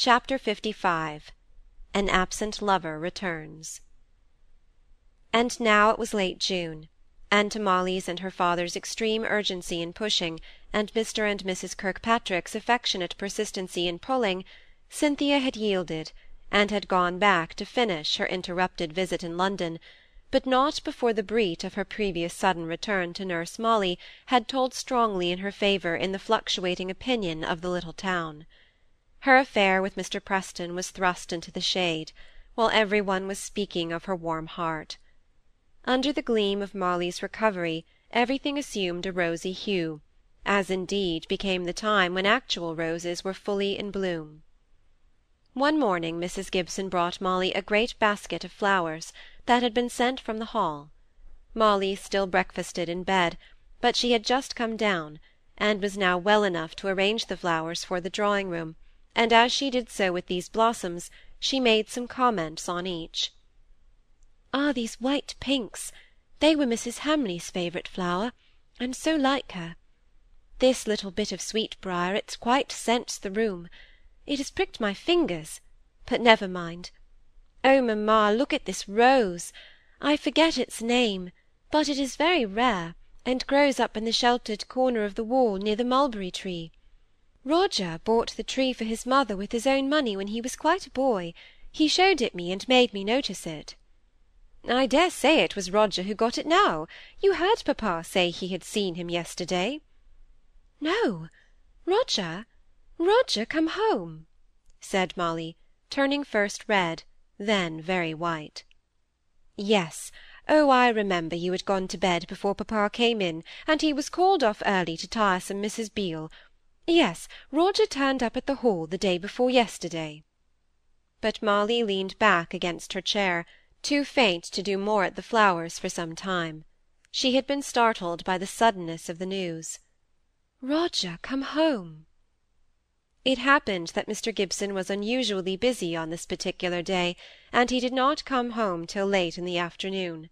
CHAPTER LV An Absent Lover Returns And now it was late June, and to Molly's and her father's extreme urgency in pushing, and Mr. and Mrs. Kirkpatrick's affectionate persistency in pulling, Cynthia had yielded, and had gone back to finish her interrupted visit in London, but not before the breach of her previous sudden return to nurse Molly had told strongly in her favour in the fluctuating opinion of the little town. Her affair with Mr. Preston was thrust into the shade, while every one was speaking of her warm heart. Under the gleam of Molly's recovery everything assumed a rosy hue, as indeed became the time when actual roses were fully in bloom. One morning Mrs. Gibson brought Molly a great basket of flowers, that had been sent from the Hall. Molly still breakfasted in bed, but she had just come down, and was now well enough to arrange the flowers for the drawing room, and as she did so with these blossoms, she made some comments on each. Ah, these white pinks! They were Mrs. Hamley's favourite flower, and so like her. This little bit of sweetbriar, it's quite scents the room. It has pricked my fingers, but never mind. Oh, mamma, look at this rose! I forget its name, but it is very rare, and grows up in the sheltered corner of the wall near the mulberry tree. Roger bought the tree for his mother with his own money when he was quite a boy. He showed it me, and made me notice it. I dare say it was Roger who got it now. You heard papa say he had seen him yesterday. No, Roger, Roger come home, said Molly, turning first red, then very white. Yes. Oh, I remember you had gone to bed before papa came in, and he was called off early to tiresome Mrs. Beale. Yes, Roger turned up at the Hall the day before yesterday. But Molly leaned back against her chair, too faint to do more at the flowers for some time. She had been startled by the suddenness of the news. Roger come home! It happened that Mr. Gibson was unusually busy on this particular day, and he did not come home till late in the afternoon.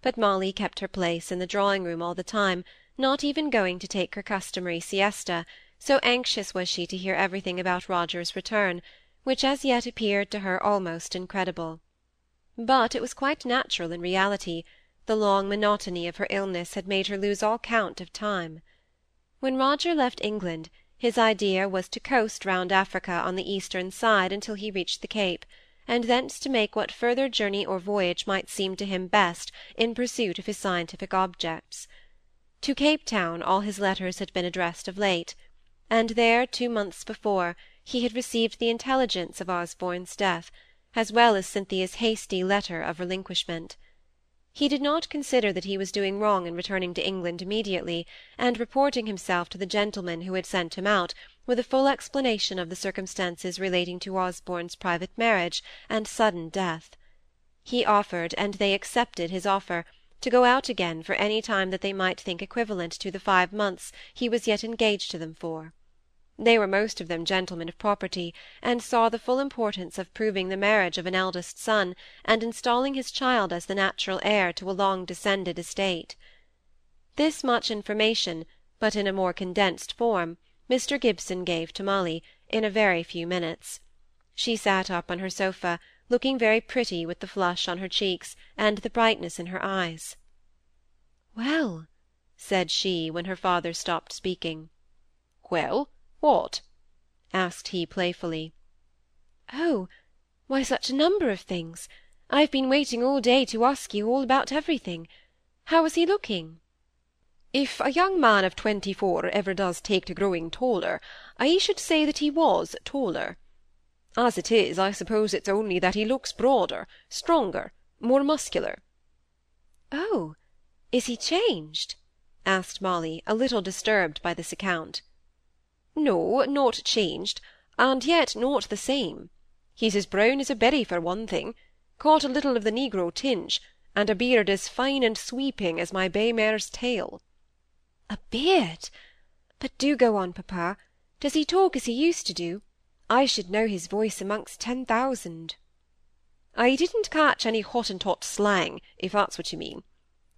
But Molly kept her place in the drawing-room all the time, not even going to take her customary siesta, so anxious was she to hear everything about Roger's return, which as yet appeared to her almost incredible. But it was quite natural in reality; the long monotony of her illness had made her lose all count of time. When Roger left England, his idea was to coast round Africa on the eastern side until he reached the Cape, and thence to make what further journey or voyage might seem to him best in pursuit of his scientific objects. To Cape Town all his letters had been addressed of late, and there, two months before, he had received the intelligence of Osborne's death, as well as Cynthia's hasty letter of relinquishment. He did not consider that he was doing wrong in returning to England immediately, and reporting himself to the gentleman who had sent him out, with a full explanation of the circumstances relating to Osborne's private marriage and sudden death. He offered, and they accepted his offer, to go out again for any time that they might think equivalent to the five months he was yet engaged to them for. They were most of them gentlemen of property, and saw the full importance of proving the marriage of an eldest son, and installing his child as the natural heir to a long descended estate. This much information, but in a more condensed form, Mr. Gibson gave to Molly, in a very few minutes. She sat up on her sofa, looking very pretty with the flush on her cheeks, and the brightness in her eyes. "Well," said she, when her father stopped speaking. "Well! What? asked he playfully. Oh, why such a number of things. I have been waiting all day to ask you all about everything. How was he looking? If a young man of twenty-four ever does take to growing taller, I should say that he was taller. As it is, I suppose it's only that he looks broader, stronger, more muscular. Oh, is he changed? asked Molly, a little disturbed by this account. No, not changed, and yet not the same. He's as brown as a berry for one thing, caught a little of the negro tinge, and a beard as fine and sweeping as my bay mare's tail. A beard! But do go on, papa. Does he talk as he used to do? I should know his voice amongst ten thousand. I didn't catch any Hottentot slang, if that's what you mean.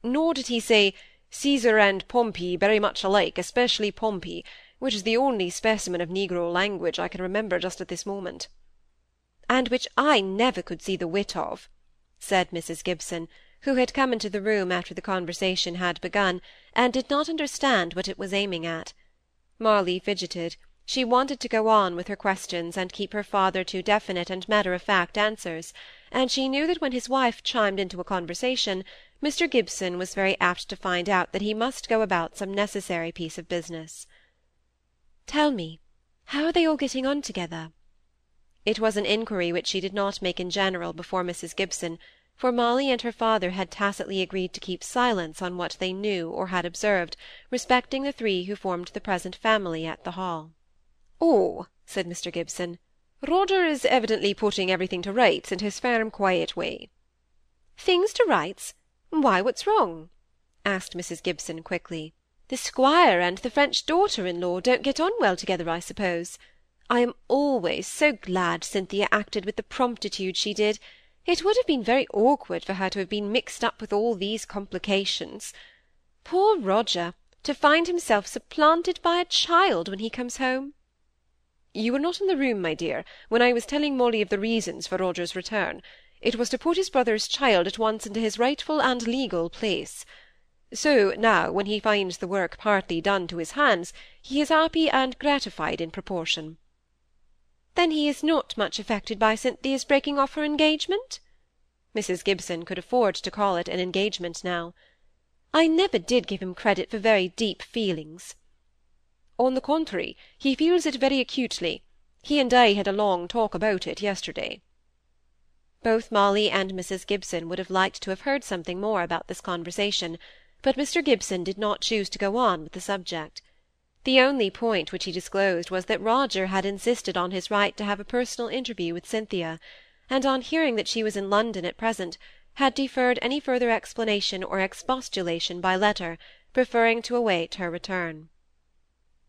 Nor did he say, Caesar and Pompey very much alike, especially Pompey, which is the only specimen of negro language I can remember just at this moment. and which I never could see the wit of," said Mrs. Gibson, who had come into the room after the conversation had begun, and did not understand what it was aiming at. Molly fidgeted; she wanted to go on with her questions and keep her father to definite and matter of fact answers, and she knew that when his wife chimed into a conversation, Mr. Gibson was very apt to find out that he must go about some necessary piece of business. "Tell me, how are they all getting on together?" It was an inquiry which she did not make in general before Mrs. Gibson, for Molly and her father had tacitly agreed to keep silence on what they knew or had observed respecting the three who formed the present family at the Hall. "Oh," said Mr. Gibson, "Roger is evidently putting everything to rights in his firm, quiet way." "Things to rights? Why, what's wrong?" asked Mrs. Gibson, quickly. "The squire and the French daughter-in-law don't get on well together, I suppose. I am always so glad Cynthia acted with the promptitude she did. It would have been very awkward for her to have been mixed up with all these complications. Poor Roger, to find himself supplanted by a child when he comes home!" You were not in the room, my dear, when I was telling Molly of the reasons for Roger's return. It was to put his brother's child at once into his rightful and legal place. So now, when he finds the work partly done to his hands, he is happy and gratified in proportion. Then he is not much affected by Cynthia's breaking off her engagement? Mrs. Gibson could afford to call it an engagement now. I never did give him credit for very deep feelings. On the contrary, he feels it very acutely. He and I had a long talk about it yesterday. Both Molly and Mrs. Gibson would have liked to have heard something more about this conversation, but Mr. Gibson did not choose to go on with the subject. The only point which he disclosed was that Roger had insisted on his right to have a personal interview with Cynthia, and on hearing that she was in London at present, had deferred any further explanation or expostulation by letter, preferring to await her return.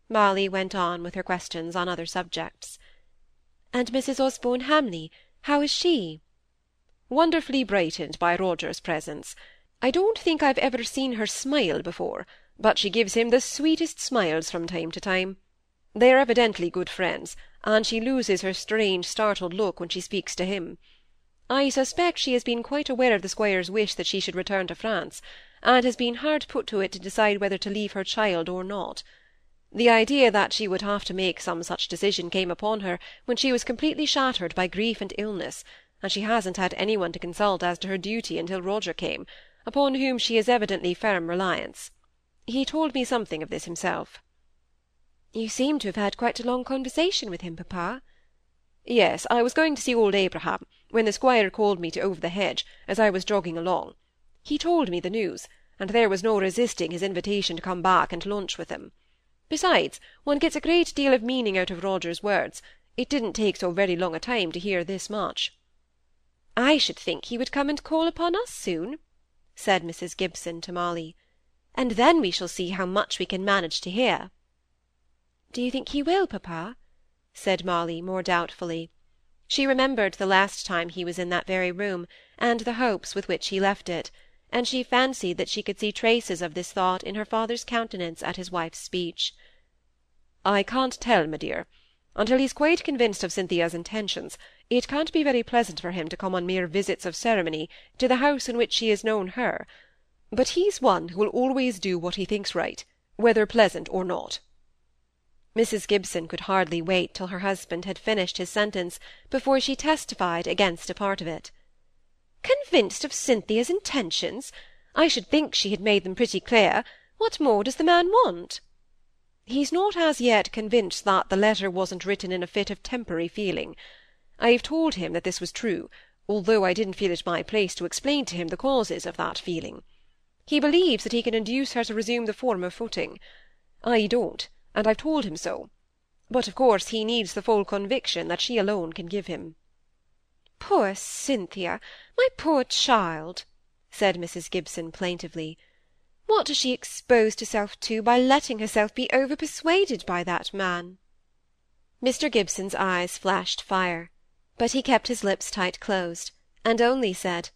Molly went on with her questions on other subjects. "And Mrs. Osborne Hamley, how is she?" "Wonderfully brightened by Roger's presence. I don't think I've ever seen her smile before but she gives him the sweetest smiles from time to time. They are evidently good friends, and she loses her strange startled look when she speaks to him. I suspect she has been quite aware of the squire's wish that she should return to France, and has been hard put to it to decide whether to leave her child or not. The idea that she would have to make some such decision came upon her when she was completely shattered by grief and illness, and she hasn't had any one to consult as to her duty until Roger came, upon whom she has evidently firm reliance. He told me something of this himself." "You seem to have had quite a long conversation with him, papa." "Yes, I was going to see old Abraham, when the squire called me to over the hedge, as I was jogging along. He told me the news, and there was no resisting his invitation to come back and lunch with him. Besides, one gets a great deal of meaning out of Roger's words. It didn't take so very long a time to hear this much." "I should think he would come and call upon us soon," said Mrs. Gibson to Molly and then we shall see how much we can manage to hear." "Do you think he will, papa?" said Molly, more doubtfully. She remembered the last time he was in that very room, and the hopes with which he left it, and she fancied that she could see traces of this thought in her father's countenance at his wife's speech. "I can't tell, my dear. Until he's quite convinced of Cynthia's intentions, it can't be very pleasant for him to come on mere visits of ceremony to the house in which she has known her but he's one who will always do what he thinks right, whether pleasant or not." Mrs. Gibson could hardly wait till her husband had finished his sentence before she testified against a part of it. "Convinced of Cynthia's intentions! I should think she had made them pretty clear. What more does the man want?" "He's not as yet convinced that the letter wasn't written in a fit of temporary feeling. I have told him that this was true, although I didn't feel it my place to explain to him the causes of that feeling. He believes that he can induce her to resume the former footing. I don't, and I've told him so. But of course he needs the full conviction that she alone can give him." "Poor Cynthia! My poor child!" said Mrs. Gibson, plaintively. "What has she exposed herself to by letting herself be over-persuaded by that man?" Mr. Gibson's eyes flashed fire, but he kept his lips tight closed, and only said,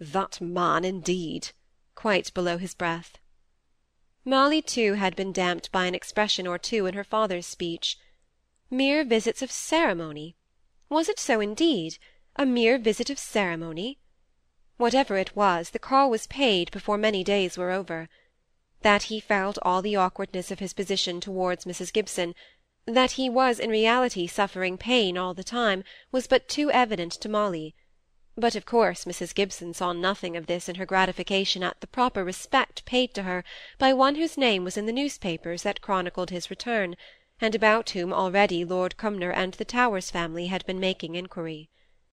"That man, indeed!" quite below his breath. Molly, too, had been damped by an expression or two in her father's speech. Mere visits of ceremony! Was it so indeed? A mere visit of ceremony? Whatever it was, the call was paid before many days were over. That he felt all the awkwardness of his position towards Mrs. Gibson, that he was in reality suffering pain all the time, was but too evident to Molly; but of course Mrs. Gibson saw nothing of this in her gratification at the proper respect paid to her by one whose name was in the newspapers that chronicled his return, and about whom already Lord Cumnor and the Towers family had been making inquiry.